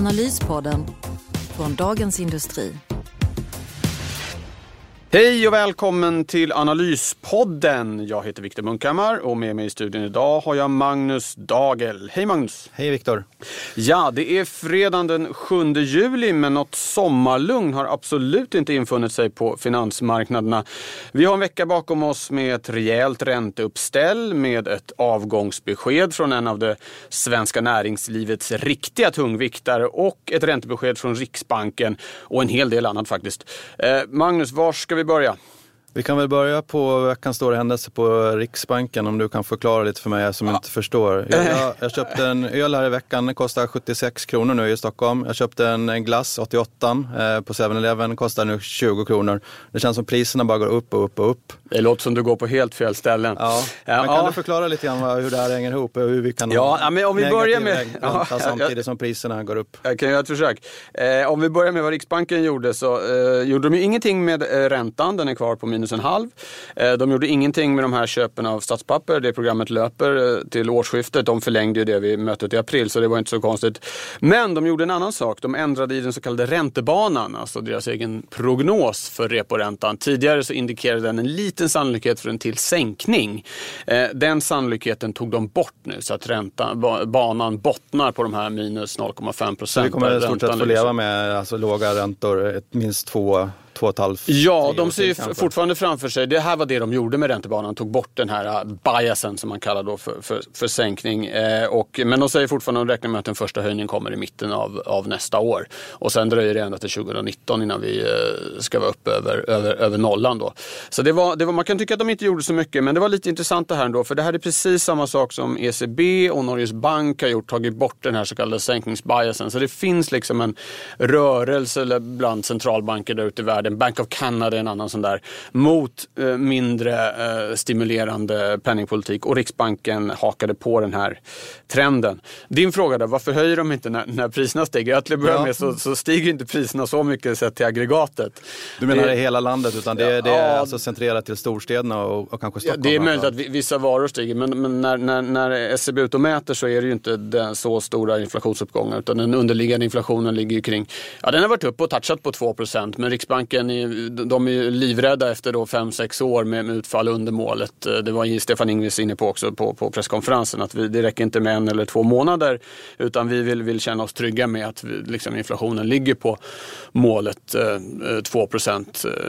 Analyspodden från Dagens Industri. Hej och välkommen till Analyspodden. Jag heter Viktor Munkhammar och med mig i studion idag har jag Magnus Dagel. Hej Magnus! Hej Viktor! Ja, det är fredagen den 7 juli men något sommarlugn har absolut inte infunnit sig på finansmarknaderna. Vi har en vecka bakom oss med ett rejält ränteuppställ med ett avgångsbesked från en av det svenska näringslivets riktiga tungviktare och ett räntebesked från Riksbanken och en hel del annat faktiskt. Eh, Magnus, var ska vi vi börja? Vi kan väl börja på veckans stora händelse på Riksbanken om du kan förklara lite för mig som ja. inte förstår. Jag, jag, jag, köpte en öl här i veckan, den kostar 76 kronor nu i Stockholm. Jag köpte en glass, 88 eh, på 7-Eleven, kostar nu 20 kronor. Det känns som priserna bara går upp och upp och upp. Det låter som du går på helt fel ställen. Ja. Men kan ja. du förklara lite grann hur det här hänger ihop och hur vi kan ja, men om vi börjar med ja, samtidigt som priserna går upp? Jag kan göra ett försök. Eh, om vi börjar med vad Riksbanken gjorde så eh, gjorde de ju ingenting med eh, räntan, den är kvar på minus en halv. Eh, de gjorde ingenting med de här köpen av statspapper, det programmet löper eh, till årsskiftet. De förlängde ju det vid mötet i april så det var inte så konstigt. Men de gjorde en annan sak, de ändrade i den så kallade räntebanan, alltså deras egen prognos för reporäntan. Tidigare så indikerade den en liten sannolikhet för en till sänkning. Eh, den sannolikheten tog de bort nu så att räntan, banan bottnar på de här minus 0,5 procent. Vi kommer i stort sett få leva med alltså, låga räntor minst två två och ett halvt Ja, de ser ju fortfarande framför sig, det här var det de gjorde med räntebanan, tog bort den här uh, biasen som man kallar då för, för, för sänkning. Eh, och, men de säger fortfarande de räknar med att den första höjningen kommer i mitten av, av nästa år. Och sen dröjer det ända till 2019 innan vi eh, ska vara uppe över, över, över nollan då. Så det var, det var, man kan tycka att de inte gjorde så mycket, men det var lite intressant det här ändå, för det här är precis samma sak som ECB och Norges bank har gjort, tagit bort den här så kallade sänkningsbiasen. Så det finns liksom en rörelse bland centralbanker där ute i världen, Bank of Canada är en annan sån där, mot eh, mindre eh, stimulerande penningpolitik och Riksbanken hakade på den här trenden. Din fråga då, varför höjer de inte när, när priserna stiger? Till att börja ja. med så, så, stiger inte priserna så mycket sett till aggregatet. Du menar det, i hela landet, utan det, ja, det är alltså centrerat till storstäderna och, och kanske Stockholm? Ja, det är möjligt att vissa varor stiger, men, men när, när, när SCB ut och mäter så är det ju inte den, så stora inflationsuppgångar, utan den underliggande inflationen ligger ju kring, ja den har varit uppe och touchat på 2% men Riksbanken är, de är livrädda efter 5-6 år med, med utfall under målet. Det var Stefan Ingves inne på också på, på presskonferensen, att vi, det räcker inte med en eller två månader, utan vi vill, vill känna oss trygga med att vi, liksom, inflationen ligger på målet eh, 2 eh,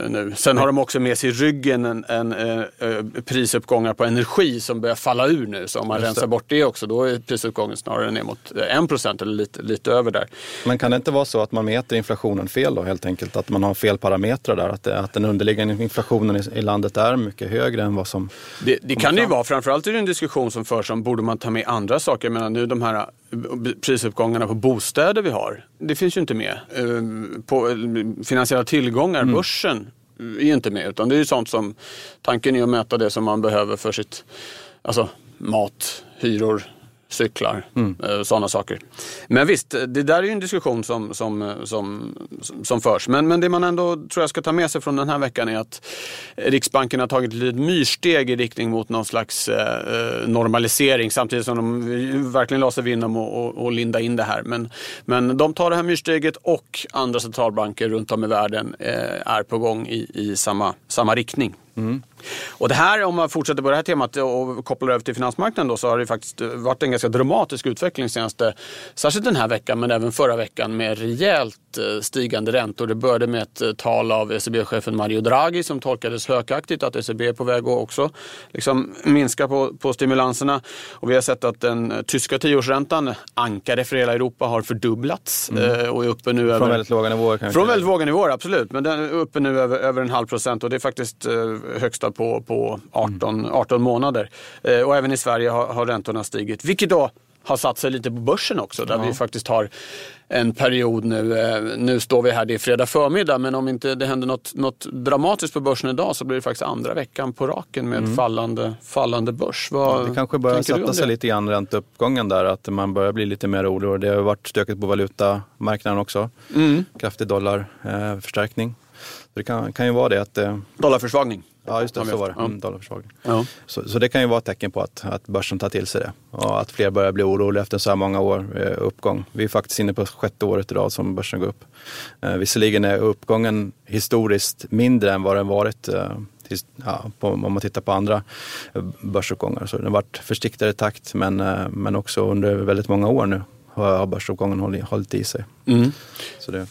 nu. Sen har de också med sig i ryggen en, en eh, eh prisuppgångar på energi som börjar falla ur nu. Så om man rensar bort det också, då är prisuppgången snarare ner mot 1 eller lite, lite över där. Men kan det inte vara så att man mäter inflationen fel då helt enkelt? Att man har fel parametrar där? Att, det, att den underliggande inflationen i, i landet är mycket högre än vad som... Det, det kan det ju vara. Framförallt är det en diskussion som förs om borde man ta med andra saker. Jag menar nu de här eh, prisuppgångarna på bostäder vi har. Det finns ju inte med. Eh, på eh, finansiella tillgångar, mm. börsen är ju inte med. Utan det är ju sånt som, tanken är att mäta det som man behöver för sitt, alltså mat, hyror, cyklar, mm. Eh, sådana saker. Men visst, det där är ju en diskussion som, som, som, som förs. Men, men det man ändå tror jag ska ta med sig från den här veckan är att Riksbanken har tagit ett litet myrsteg i riktning mot någon slags eh, normalisering samtidigt som de verkligen la sig vinn om att linda in det här. Men, men de tar det här myrsteget och andra centralbanker runt om i världen eh, är på gång i, i samma, samma riktning. Mm. Och det här, om man fortsätter på det här temat och kopplar över till finansmarknaden då, så har det faktiskt varit en ganska dramatisk utveckling senaste, särskilt den här veckan men även förra veckan med rejält eh, stigande räntor. Det började med ett eh, tal av ECB-chefen Mario Draghi som tolkades hökaktigt att ECB är på väg att också liksom minska på, på stimulanserna. Och vi har sett att den eh, tyska tioårsräntan, ankare för hela Europa, har fördubblats mm. och är uppe nu Från över... väldigt låga nivåer kanske? Från väldigt låga nivåer, absolut. Men den är uppe nu över, över en halv procent och det är faktiskt högsta på, på 18, 18 månader. Eh, och även i Sverige har, har räntorna stigit, vilket då har satt sig lite på börsen också. Där ja. vi faktiskt har en period nu. Eh, nu står vi här, det är fredag förmiddag, men om inte det händer något, något dramatiskt på börsen idag så blir det faktiskt andra veckan på raken med mm. fallande, fallande börs. Vad ja, det kanske börjar sätta sig lite grann ränteuppgången där, att man börjar bli lite mer orolig. Det har varit stökigt på valutamarknaden också. Mm. Kraftig dollarförstärkning. Eh, det kan, kan ju vara det att... Eh, Dollarförsvagning? Ja, just det. Så var det. Mm, dollarförsvagning. Ja. Så, så, det kan ju vara ett tecken på att, att börsen tar till sig det. Och att fler börjar bli oroliga efter så här många år eh, uppgång. Vi är faktiskt inne på sjätte året idag som börsen går upp. Eh, visserligen är uppgången historiskt mindre än vad den varit eh, Ja, på, om man tittar på andra eh, börsuppgångar. Så den har varit försiktigare takt men, eh, men också under väldigt många år nu har börsuppgången hållit, hållit i sig. Mm. Så det.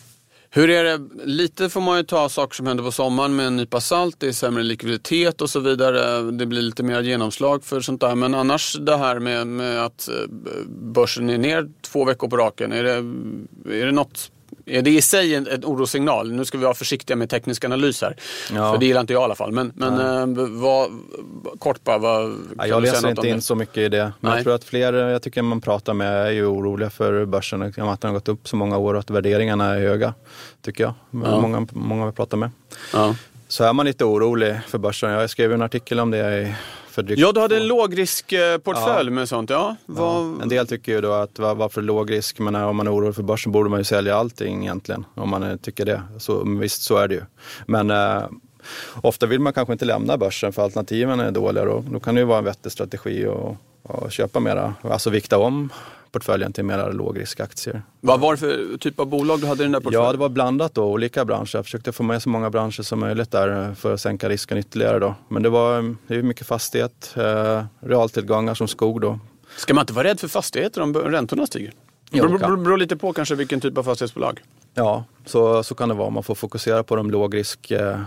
Hur är det, lite får man ju ta saker som händer på sommaren med en nypa salt. Det är sämre likviditet och så vidare. Det blir lite mer genomslag för sånt där. Men annars det här med, med att eh, börsen är ner två veckor på raken. Är det, är det något är det i sig en, en orossignal? Nu ska vi vara försiktiga med teknisk analys här. Ja. För det gillar inte jag i alla fall. Men, men eh, vad, kort bara, vad, ja, Jag läser inte in det? så mycket i det. Men Nej. jag tror att fler jag tycker man pratar med är ju oroliga för börsen. Att den har gått upp så många år och att värderingarna är höga. Tycker jag. Ja. Många, många vi pratar med. Ja. Så är man lite orolig för börsen. Jag skrev en artikel om det i för drygt Ja, du hade en lågriskportfölj ja. med sånt. Ja, var... ja, En del tycker ju då att varför lågrisk? Men om man är orolig för börsen borde man ju sälja allting egentligen. Om man tycker det. Så, visst, så är det ju. Men eh, ofta vill man kanske inte lämna börsen för alternativen är dåliga. Då, då kan det ju vara en vettig strategi att köpa mera, alltså vikta om portföljen till mer lågriskaktier. Vad var det för typ av bolag du hade i den där portföljen? Ja, det var blandat då, olika branscher. Jag försökte få med så många branscher som möjligt där för att sänka risken ytterligare då. Men det var det är mycket fastighet, eh, realtillgångar som skog då. Ska man inte vara rädd för fastigheter om räntorna stiger? Det beror, beror lite på kanske vilken typ av fastighetsbolag. Ja, så, så kan det vara. Man får fokusera på de lågrisk eh,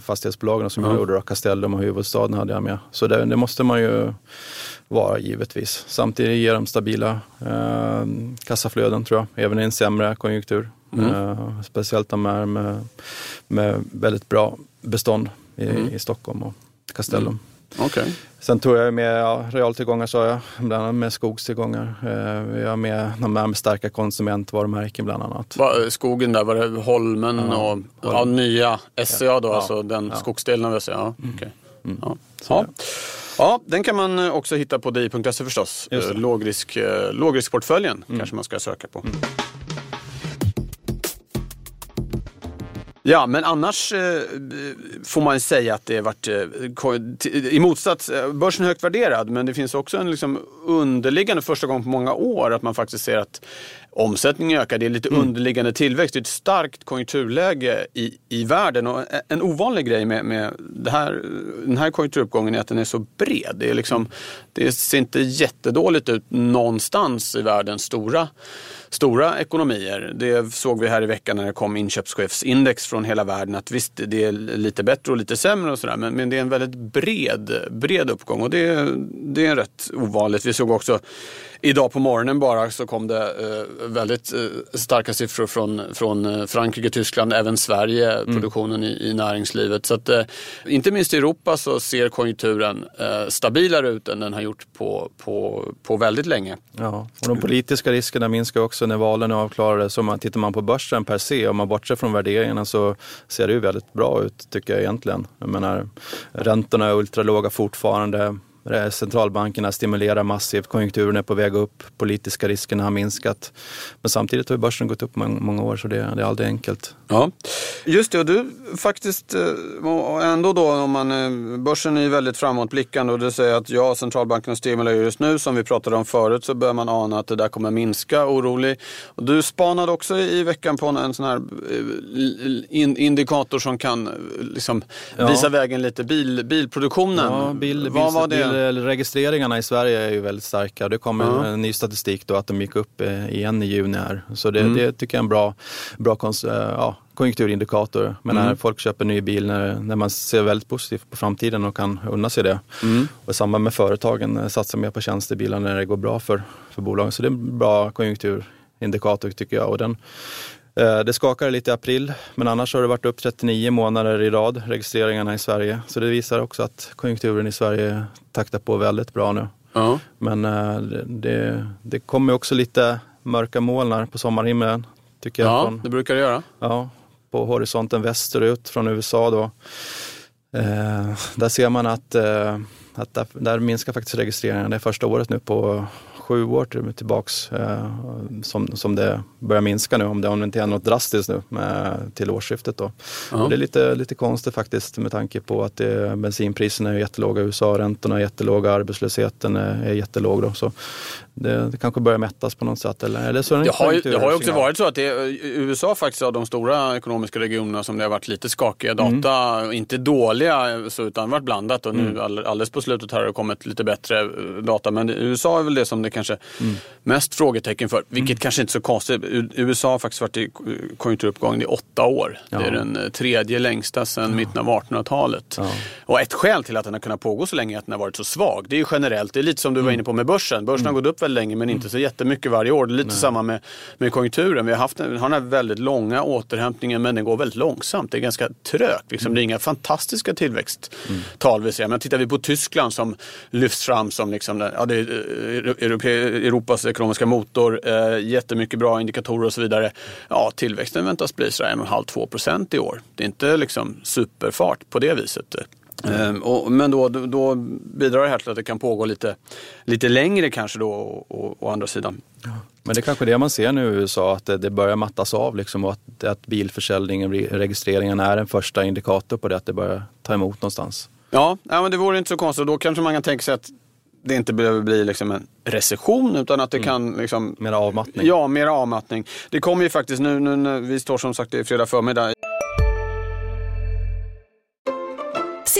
fastighetsbolagen som mm. jag gjorde. Då. Castellum och huvudstaden hade jag med. Så det, det måste man ju vara givetvis. Samtidigt ger de stabila eh, kassaflöden tror jag, även i en sämre konjunktur. Mm. Eh, speciellt de här med, med väldigt bra bestånd i, mm. i Stockholm och Castellum. Okay. Sen tror jag med ja, realtillgångar, sa jag, bland annat med skogstillgångar. Eh, vi har med de här med starka konsumentvarumärken bland annat. Va, skogen där, var det Holmen ja, och ja, nya SCA då, ja, alltså den ja. skogsdelen av SCA? Ja, mm. okay. mm. ja. ja. Ja, den kan man också hitta på di.se förstås. Lågrisk, eh, lågriskportföljen mm. kanske man ska söka på. Mm. Ja, men annars eh, får man säga att det har varit, eh, i motsats, eh, börsen är högt värderad, men det finns också en liksom underliggande, första gången på många år, att man faktiskt ser att omsättningen ökar. Det är lite mm. underliggande tillväxt. Det är ett starkt konjunkturläge i, i världen. Och en ovanlig grej med, med här, den här konjunkturuppgången är att den är så bred. Det, är liksom, det ser inte jättedåligt ut någonstans i världens stora stora ekonomier. Det såg vi här i veckan när det kom inköpschefsindex från hela världen att visst, det är lite bättre och lite sämre och sådär men, men det är en väldigt bred, bred uppgång och det, det är rätt ovanligt. Vi såg också Idag på morgonen bara så kom det eh, väldigt eh, starka siffror från, från eh, Frankrike, Tyskland, även Sverige, mm. produktionen i, i, näringslivet. Så att, eh, inte minst i Europa så ser konjunkturen stabilare ut än den har gjort på, på, på väldigt länge. Ja, och de politiska riskerna minskar också när valen är avklarade. Så man, tittar man på börsen per se, om man bortser från värderingarna så ser det ju väldigt bra ut tycker jag egentligen. Jag menar, räntorna är ultralåga fortfarande. Centralbankerna stimulerar massivt, konjunkturen är på väg upp, politiska riskerna har minskat. Men samtidigt har börsen gått upp många år så det, det är aldrig enkelt. Ja, just det. Och du faktiskt, eh, ändå då om man, eh, börsen är väldigt framåtblickande och du säger att ja, centralbankerna stimulerar just nu som vi pratade om förut så bör man ana att det där kommer minska, orolig. Och du spanade också i veckan på en sån här eh, indikator som kan liksom ja. visa vägen lite, bil, bilproduktionen. Ja, bil, Vad var det? Registreringarna i Sverige är ju väldigt starka. Det kommer ja. en ny statistik då att de gick upp eh, igen i juni här. Så det, mm. det tycker jag är en bra, bra eh, ja, konjunkturindikator. Men mm. när folk köper ny bil, när, när man ser väldigt positivt på framtiden och kan unna sig det. Mm. Och i samband med företagen eh, satsar mer på tjänstebilar när det går bra för, för bolagen. Så det är en bra konjunkturindikator tycker jag. Och den Eh, det skakade lite i april, men annars har det varit upp 39 månader i rad, registreringarna i Sverige. Så det visar också att konjunkturen i Sverige taktar på väldigt bra nu. Ja. Men äh, det, det kommer också lite mörka molnar på sommarhimlen. Tycker jag, ja, från, det brukar det göra. Ja, på horisonten västerut från USA då. Eh, där ser man att, eh, att där, där, minskar faktiskt registreringarna. Det är första året nu på sju år tillbaks eh, som, som det börjar minska nu, om det, om det inte är något drastiskt nu med, till årsskiftet. Då. Det är lite, lite konstigt faktiskt med tanke på att det, bensinpriserna är jättelåga i USA, räntorna är jättelåga, arbetslösheten är, är jättelåg. Då. Så det, det kanske börjar mättas på något sätt. Eller, eller så det, har ju, det har ju också varit så att det, USA faktiskt av de stora ekonomiska regionerna som det har varit lite skakiga data, mm. inte dåliga så, utan varit blandat och nu mm. alldeles på slutet har det kommit lite bättre eh, data. Men USA är väl det som det kanske mm. mest frågetecken för, vilket mm. kanske inte är så konstigt. USA har faktiskt varit i konjunkturuppgång i åtta år. Ja. Det är den eh, tredje längsta sedan ja. mitten av 1800-talet. Ja. Och ett skäl till att den har kunnat pågå så länge är att den har varit så svag. Det är ju generellt, det är lite som du var mm. inne på med börsen. Börsen har mm. gått upp väldigt länge men inte så jättemycket varje år. Det är lite Nej. samma med, med konjunkturen. Vi har haft har den här väldigt långa återhämtningen men den går väldigt långsamt. Det är ganska trögt. Liksom. Det är inga fantastiska tillväxttal vi ser. Men tittar vi på Tyskland som lyfts fram som liksom, ja, det är eh, Europas ekonomiska motor, eh, jättemycket bra indikatorer och så vidare. Ja, tillväxten väntas bli 1,5-2 procent i år. Det är inte liksom superfart på det viset. Och, men då, då bidrar det här till att det kan pågå lite, lite längre kanske då å, andra sidan. Men det är kanske det man ser nu i USA, att det, det börjar mattas av liksom, och att, att bilförsäljningen, registreringen är en första indikator på det, att det börjar ta emot någonstans. Ja, ja men det vore inte så konstigt. Då kanske man kan tänka sig att det inte behöver bli liksom en recession utan att det mm. kan... Liksom, mera avmattning. Ja, mera avmattning. Det kommer ju faktiskt nu, nu vi står som sagt i fredag förmiddag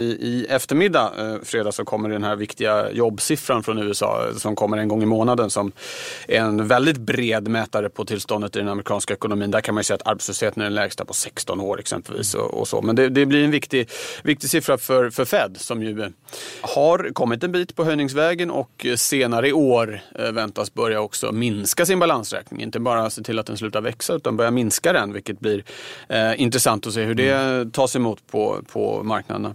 I, I eftermiddag, eh, fredag, så kommer den här viktiga jobbsiffran från USA eh, som kommer en gång i månaden som är en väldigt bred mätare på tillståndet i den amerikanska ekonomin. Där kan man ju säga att arbetslösheten är den lägsta på 16 år exempelvis. Och, och så. Men det, det, blir en viktig, viktig siffra för, för Fed som ju eh, har kommit en bit på höjningsvägen och senare i år eh, väntas börja också minska sin balansräkning. Inte bara se till att den slutar växa utan börja minska den, vilket blir eh, intressant att se hur det tas emot på, på marknaderna.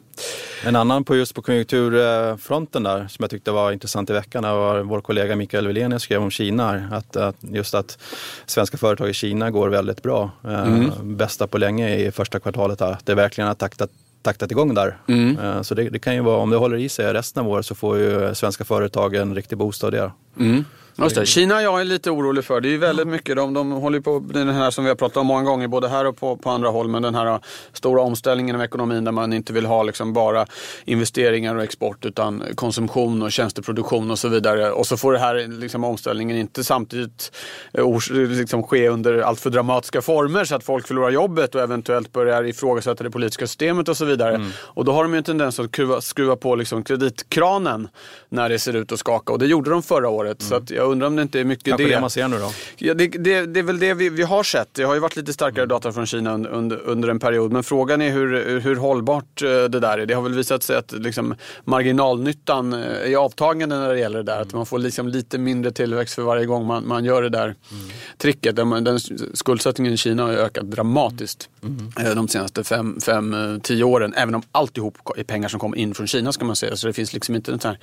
En annan på just på konjunkturfronten där som jag tyckte var intressant i veckan var vår kollega Mikael Wilenius skrev om Kina. Att, att, just att svenska företag i Kina går väldigt bra. Eh, mm. Bästa på länge i första kvartalet. Här. Det verkligen har taktat taktat igång där. Mm. Eh, så det, det, kan ju vara, om det håller i sig resten av året så får ju svenska företag en riktig bostad där. Mm. Just det. Kina jag är lite orolig för. Det är ju väldigt mycket, de, de håller på den här som vi har pratat om många gånger, både här och på, på andra håll, men den här stora omställningen av ekonomin där man inte vill ha liksom bara investeringar och export utan konsumtion och tjänsteproduktion och så vidare. Och så får det här liksom, omställningen inte samtidigt eh, liksom, ske under alltför dramatiska former så att folk förlorar jobbet och eventuellt börjar ifrågasätta det politiska systemet och så vidare. Mm. Och då har de ju en tendens att skruva, skruva på liksom, kreditkranen när det ser ut att skaka och det gjorde de förra året. Mm. Så att jag undrar om det inte är mycket Kanske det. det man ser nu då? Ja, det, det, det är väl det vi, vi, har sett. Det har ju varit lite starkare mm. data från Kina under, under, en period. Men frågan är hur, hur hållbart eh, det där är. Det har väl visat sig att liksom, marginalnyttan eh, är avtagande när det gäller det där. Mm. Att man får liksom lite mindre tillväxt för varje gång man, man gör det där mm. tricket. Den, den skuldsättningen i Kina har ökat dramatiskt mm. Eh, de senaste fem, fem, tio åren. Även om alltihop är pengar som kommer in från Kina ska man säga. Så det finns liksom inte en sån här,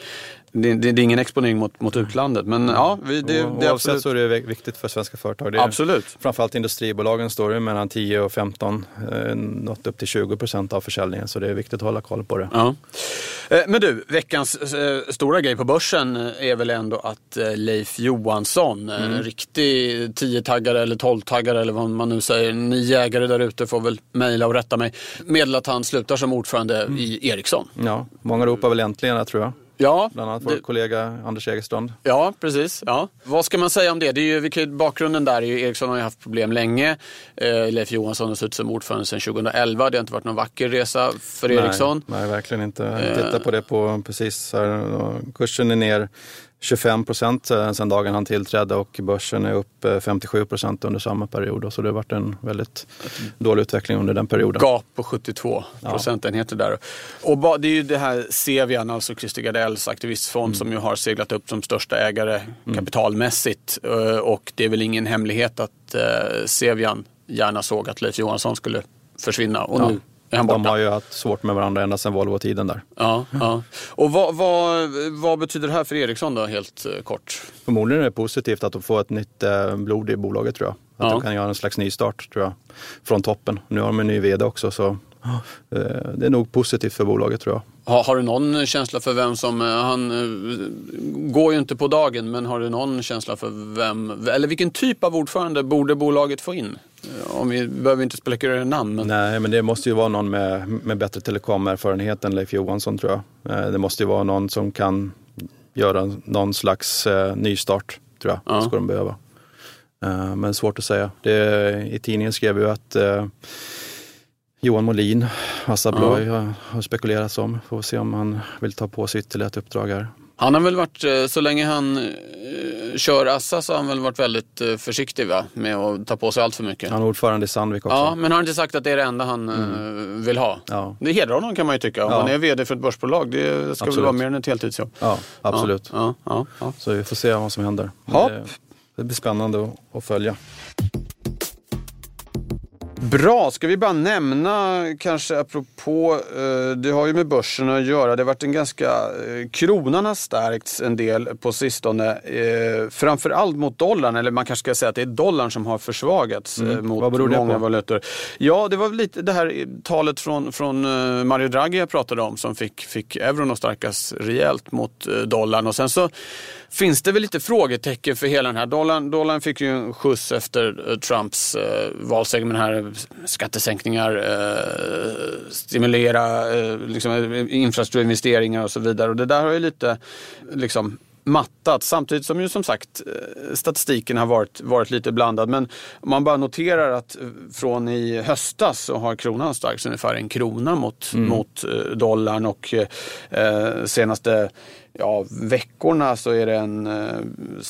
det, det, det är ingen exponering mot, mot utlandet. Men ja, vi, det, det Oavsett absolut. så är det viktigt för svenska företag. Det är, absolut. Framförallt industribolagen står ju mellan 10 och 15, eh, något upp till 20 procent av försäljningen. Så det är viktigt att hålla koll på det. Ja. Eh, men du, veckans eh, stora grej på börsen är väl ändå att eh, Leif Johansson, mm. en riktig 10-taggare eller 12-taggare eller vad man nu säger, ni jägare där ute får väl mejla och rätta mig, meddelar att han slutar som ordförande mm. i Ericsson. Ja, många ropar väl äntligen, tror jag. Ja, Bland annat vår det- kollega Anders Egerstrand. Ja, precis. Ja. Vad ska man säga om det? det är ju, vi kan ju- bakgrunden där är ju Ericsson har ju haft problem länge. Eh, Leif Johansson har suttit som ordförande sedan 2011. Det har inte varit någon vacker resa för Ericsson. Nej, nej, verkligen inte. Eh. Jag tittar på det på precis här. Kursen är ner 25 procent sedan dagen han tillträdde och börsen är upp eh, 57 procent under samma period. Så det har varit en väldigt dålig utveckling under den perioden. Gap på 72 procentenheter där. Och det är ju det här Sevian, alltså Christer Gardells aktivistfond Mm. som ju har seglat upp som största ägare kapitalmässigt. Eh, Och det är väl ingen hemlighet att eh, Sevian gärna såg att Leif Johansson skulle försvinna. Och Ja. nu han borta. De har ju haft svårt med varandra ända sedan Volvo-tiden där. Ja, ja. Och vad, vad, vad betyder det här för Ericsson då, helt eh, kort? Förmodligen är det positivt att de får ett nytt eh, blod i bolaget tror jag. Att Ja. de kan göra en slags nystart tror jag. Från toppen. Nu har de en ny vd också så eh, det är nog positivt för bolaget tror jag. Har, har du någon känsla för vem som, han går ju inte på dagen, men har du någon känsla för vem, eller vilken typ av ordförande borde bolaget få in? Om vi behöver inte spekulera i namn, men Nej, men det måste ju vara någon med, med bättre telekomerfarenhet än Leif Johansson tror jag. Eh, Det måste ju vara någon som kan göra någon slags eh, nystart tror jag. Ja. Ska de behöva. Eh, men svårt att säga. Det, I tidningen skrev ju att eh, Johan Molin, Assa Abloy, har, har spekulerats om. Får se om han vill ta på sig ytterligare ett uppdrag här. Han har väl varit, eh, så länge han eh, kör Assa så har han väl varit väldigt eh, försiktig va? med att ta på sig allt för mycket. Han är ordförande i Sandvik också. Ja, men har inte sagt att det är det enda han eh, vill ha? Ja. Det hedrar honom kan man ju tycka. Om Ja. man är vd för ett börsbolag, det ska väl Absolut. vara mer än ett heltidsjobb. Ja, absolut. Ja, ja. Så vi får se vad som händer. Det, det blir spännande att följa. Bra, ska vi bara nämna kanske apropå, eh, det har ju med börsen att göra, det har varit en ganska, eh, kronan har stärkts en del på sistone. Eh, framförallt mot dollarn, eller man kanske ska säga att det är dollarn som har försvagats eh, mot Vad beror det många på? valutor. Ja, det var lite det här talet från, från eh, Mario Draghi jag pratade om som fick, fick euron att stärkas rejält mot eh, dollarn. Och sen så finns det väl lite frågetecken för hela den här dollarn. Dollarn fick ju en skjuts efter eh, Trumps eh, valseger med den här skattesänkningar, eh, stimulera eh, liksom, eh, infrastrukturinvesteringar och så vidare. Och det där har ju lite liksom mattat samtidigt som ju som sagt eh, statistiken har varit, varit lite blandad. Men om man bara noterar att eh, från i höstas så har kronan stärkts ungefär en krona mot, mot eh, dollarn och eh, senaste ja, veckorna så är det en eh,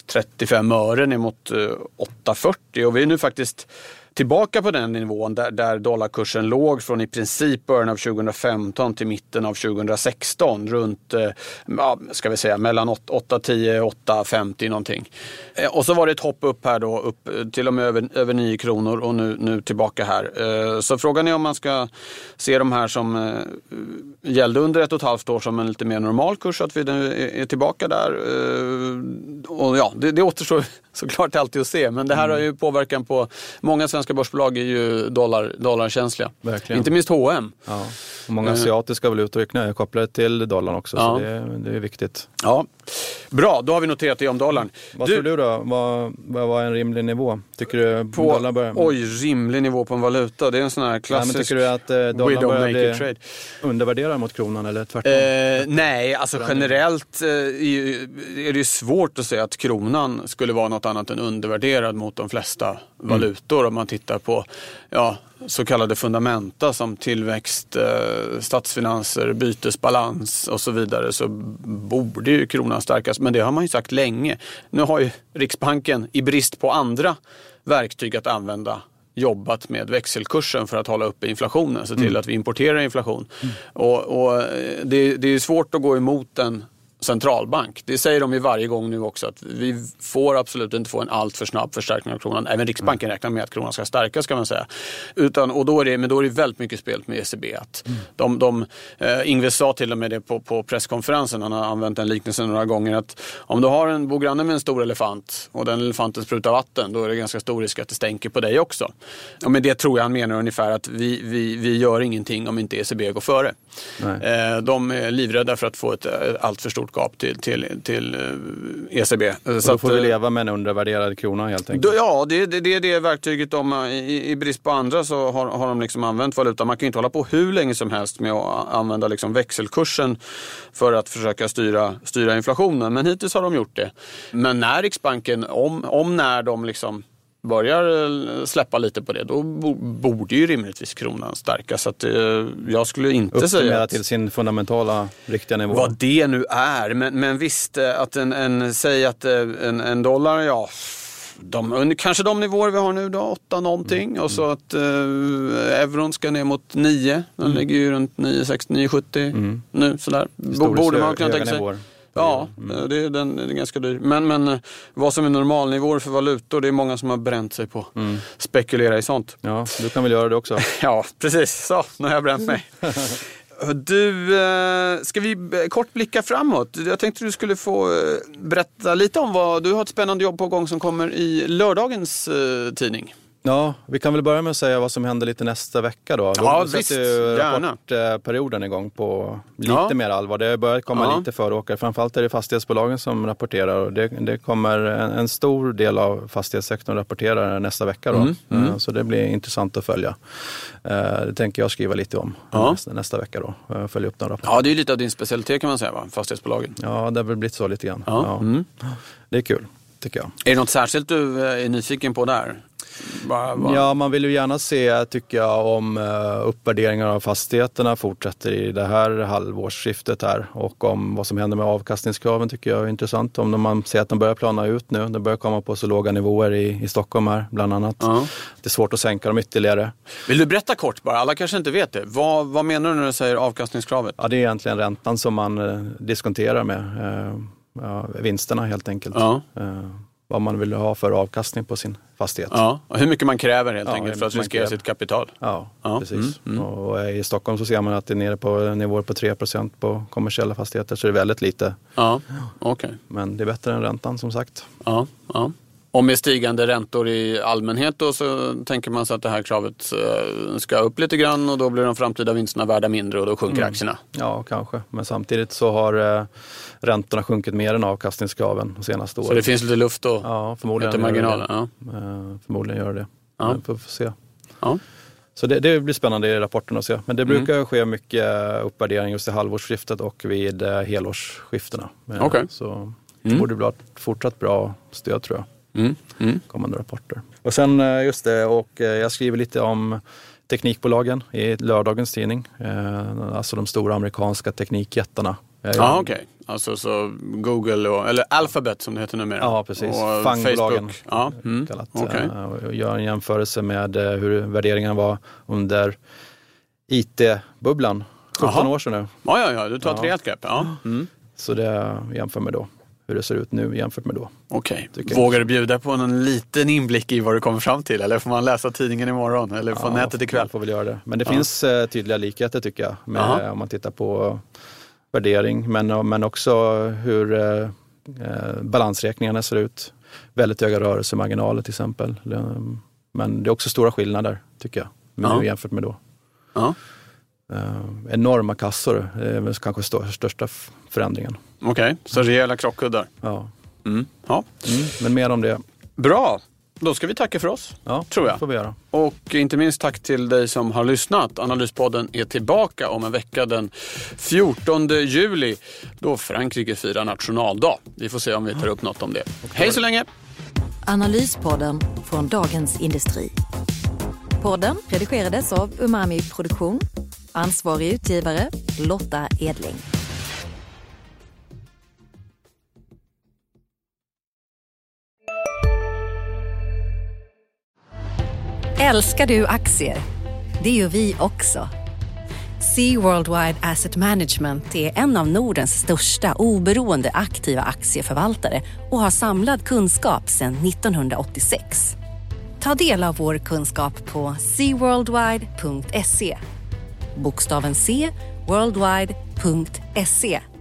35 öre ner mot eh, 8,40 och vi är nu faktiskt tillbaka på den nivån där, där dollarkursen låg från i princip början av 2015 till mitten av 2016. Runt, eh, ja, ska vi säga, mellan 8,10 och 8,50 någonting. Eh, och så var det ett hopp upp här då, upp till och med över, över 9 kronor och nu, nu tillbaka här. Eh, så frågan är om man ska se de här som gällde under ett och ett halvt år som en lite mer normal kurs, att vi nu är, tillbaka där. Och ja, det, det återstår såklart alltid att se, men det här har ju påverkan på många svenska börsbolag är ju dollar, dollarkänsliga. Verkligen. Inte minst H&M. Ja. Och många asiatiska valutor är knä- kopplade till dollarn också, Ja. så det, det är viktigt. Ja. Bra, då har vi noterat det om dollarn. Vad tror du då? Vad, vad var en rimlig nivå? Tycker du På, dollarn börjar... oj, rimlig nivå på en valuta. Det är en sån här klassisk tycker du att eh, dollarn börjar bli trade. undervärderad mot kronan eller tvärtom? Eh, nej, alltså generellt eh, är det ju svårt att säga att kronan skulle vara något annat än undervärderad mot de flesta valutor. Om man tittar på ja, så kallade fundamenta som tillväxt, eh, statsfinanser, bytesbalans och så vidare så borde ju kronan stärkas. Men det har man ju sagt länge. Nu har ju Riksbanken i brist på andra verktyg att använda jobbat med växelkursen för att hålla uppe inflationen, se till att vi importerar inflation. Och, och eh, det, det är svårt att gå emot en centralbank. Det säger de ju varje gång nu också att vi får absolut inte få en alltför snabb förstärkning av kronan. Även Riksbanken räknar med att kronan ska stärkas ska man säga. Utan, och då är det, men då är det väldigt mycket spel med ECB. Att de, de, eh, Ingves sa till och med det på, på presskonferensen, han har använt den liknelsen några gånger, att om du har en, bor granne med en stor elefant och den elefanten sprutar vatten, då är det ganska stor risk att det stänker på dig också. Och med det tror jag han menar ungefär att vi, vi, vi gör ingenting om inte ECB går före. Eh, De är livrädda för att få ett eh, allt för stort gap till, till, till ECB. Och då får vi leva med en undervärderad krona helt enkelt. Ja, det, det, det är det verktyget de, i, i brist på andra så har, har de liksom använt valuta. Man kan ju inte hålla på hur länge som helst med att använda liksom växelkursen för att försöka styra, styra inflationen. Men hittills har de gjort det. Men när Riksbanken, om, om när de liksom börjar eh, släppa lite på det, då borde ju rimligtvis kronan stärkas. Så att, eh, jag skulle inte säga... Att, till sin fundamentala riktiga nivå. Vad det nu är. Men, men visst, eh, att en, en, säg att en, en dollar, ja de, kanske de nivåer vi har nu då, 8 någonting. Mm. Och så att eh, euron ska ner mot 9. Den mm. ligger ju runt 9,60, 9,70 mm. nu sådär. Borde man kunna tänka sig. Nivåer. Ja, mm. det, är, den, är ganska dyr. Men, men eh, vad som är normalnivåer för valutor, det är många som har bränt sig på mm. spekulera i sånt. Ja, du kan väl göra det också? ja, precis. Så, nu har jag bränt mig. Du, eh, ska vi kort blicka framåt? Jag tänkte du skulle få eh, berätta lite om vad du har ett spännande jobb på gång som kommer i lördagens tidning. Ja, vi kan väl börja med att säga vad som händer lite nästa vecka då. Då ja, visst, ju rapportperioden igång på lite ja. mer allvar. Det börjar komma ja. lite föråkare. Framförallt är det fastighetsbolagen som rapporterar och det, det kommer en, en, stor del av fastighetssektorn rapporterar nästa vecka. Då. Mm, mm. Eh, så det blir intressant att följa. Eh, det tänker jag skriva lite om ja. nästa, nästa, vecka då. Eh, följa upp de rapporterna. Ja, det är lite av din specialitet kan man säga, va? fastighetsbolagen. Ja, det har väl blivit så lite grann. Ja. Mm. Det är kul. Är det något särskilt du är nyfiken på där? Va, va? Ja, man vill ju gärna se, tycker jag, om uh, uppvärderingar av fastigheterna fortsätter i det här halvårsskiftet här. Och om vad som händer med avkastningskraven tycker jag är intressant. Om man ser att de börjar plana ut nu. De börjar komma på så låga nivåer i, i Stockholm här, bland annat. Uh -huh. Det är svårt att sänka dem ytterligare. Vill du berätta kort bara? Alla kanske inte vet det. Vad, vad menar du när du säger avkastningskravet? Ja, det är egentligen räntan som man uh, diskonterar med. Uh, vinsterna helt enkelt. -huh vad man vill ha för avkastning på sin fastighet. Ja, och hur mycket man kräver helt ja, enkelt för att riskera sitt kapital. Ja, ja. precis. Mm, mm. Och I Stockholm så ser man att det är nere på nivåer på 3% på kommersiella fastigheter, så det är väldigt lite. Ja, okay. Men det är bättre än räntan som sagt. Ja, ja. Och med stigande räntor i allmänhet då så tänker man sig att det här kravet eh, ska upp lite grann och då blir de framtida vinsterna värda mindre och då sjunker mm. aktierna. Ja, kanske. Men samtidigt så har eh, räntorna sjunkit mer än avkastningskraven de senaste åren. Så det finns lite luft då? Ja, förmodligen marginalen. Ja. Uh, förmodligen gör det. Ja. Vi får se. Ja. Så det, det, blir spännande i rapporten att se. Men det brukar mm. ske mycket uppvärdering just i halvårsskiftet och vid helårsskiftena. Okay. Så mm. det borde bli ett fortsatt bra stöd tror jag. Mm. Mm. Kommande rapporter. Och sen just det, och jag skriver lite om teknikbolagen i lördagens tidning. Alltså de stora amerikanska teknikjättarna. Ja, okej. Okay. Alltså så Google, och, eller Alphabet som det heter numera. Ja, precis. Och Fangbolagen. Ja. Mm. Kallat, okay. uh, gör en jämförelse med hur värderingen var under IT-bubblan. 17 Aha. år sedan nu. Ja, ja, ja. Du tar ett rejält grepp. Ja. Mm. Så det jämför med då hur det ser ut nu jämfört med då. Okej. Okay. Vågar du bjuda på en liten inblick i vad du kommer fram till? Eller får man läsa tidningen imorgon? Eller på ja, nätet ikväll? får väl göra det. Men det ja. finns uh, tydliga likheter tycker jag. Med, om man tittar på värdering men, men också hur eh, eh, balansräkningarna ser ut. Väldigt höga rörelsemarginaler till exempel. Men det är också stora skillnader tycker jag, ja. nu jämfört med då. Ja. Eh, enorma kassor är kanske stör, största förändringen. Okej, okay, så rejäla krockkuddar. Ja. Mm. ja. Mm, men mer om det. Bra. Då ska vi tacka för oss, ja, tror jag. får vi göra. Och inte minst tack till dig som har lyssnat. Analyspodden är tillbaka om en vecka den 14 juli då Frankrike firar nationaldag. Vi får se om vi tar upp något om det. Hej så länge! Analyspodden från Dagens Industri. Podden redigerades av Umami Produktion. Ansvarig utgivare Lotta Edling. Älskar du aktier? Det gör vi också. Sea Worldwide Asset Management är en av Nordens största oberoende aktiva aktieförvaltare och har samlad kunskap sedan 1986. Ta del av vår kunskap på seaworldwide.se. Bokstaven C, worldwide.se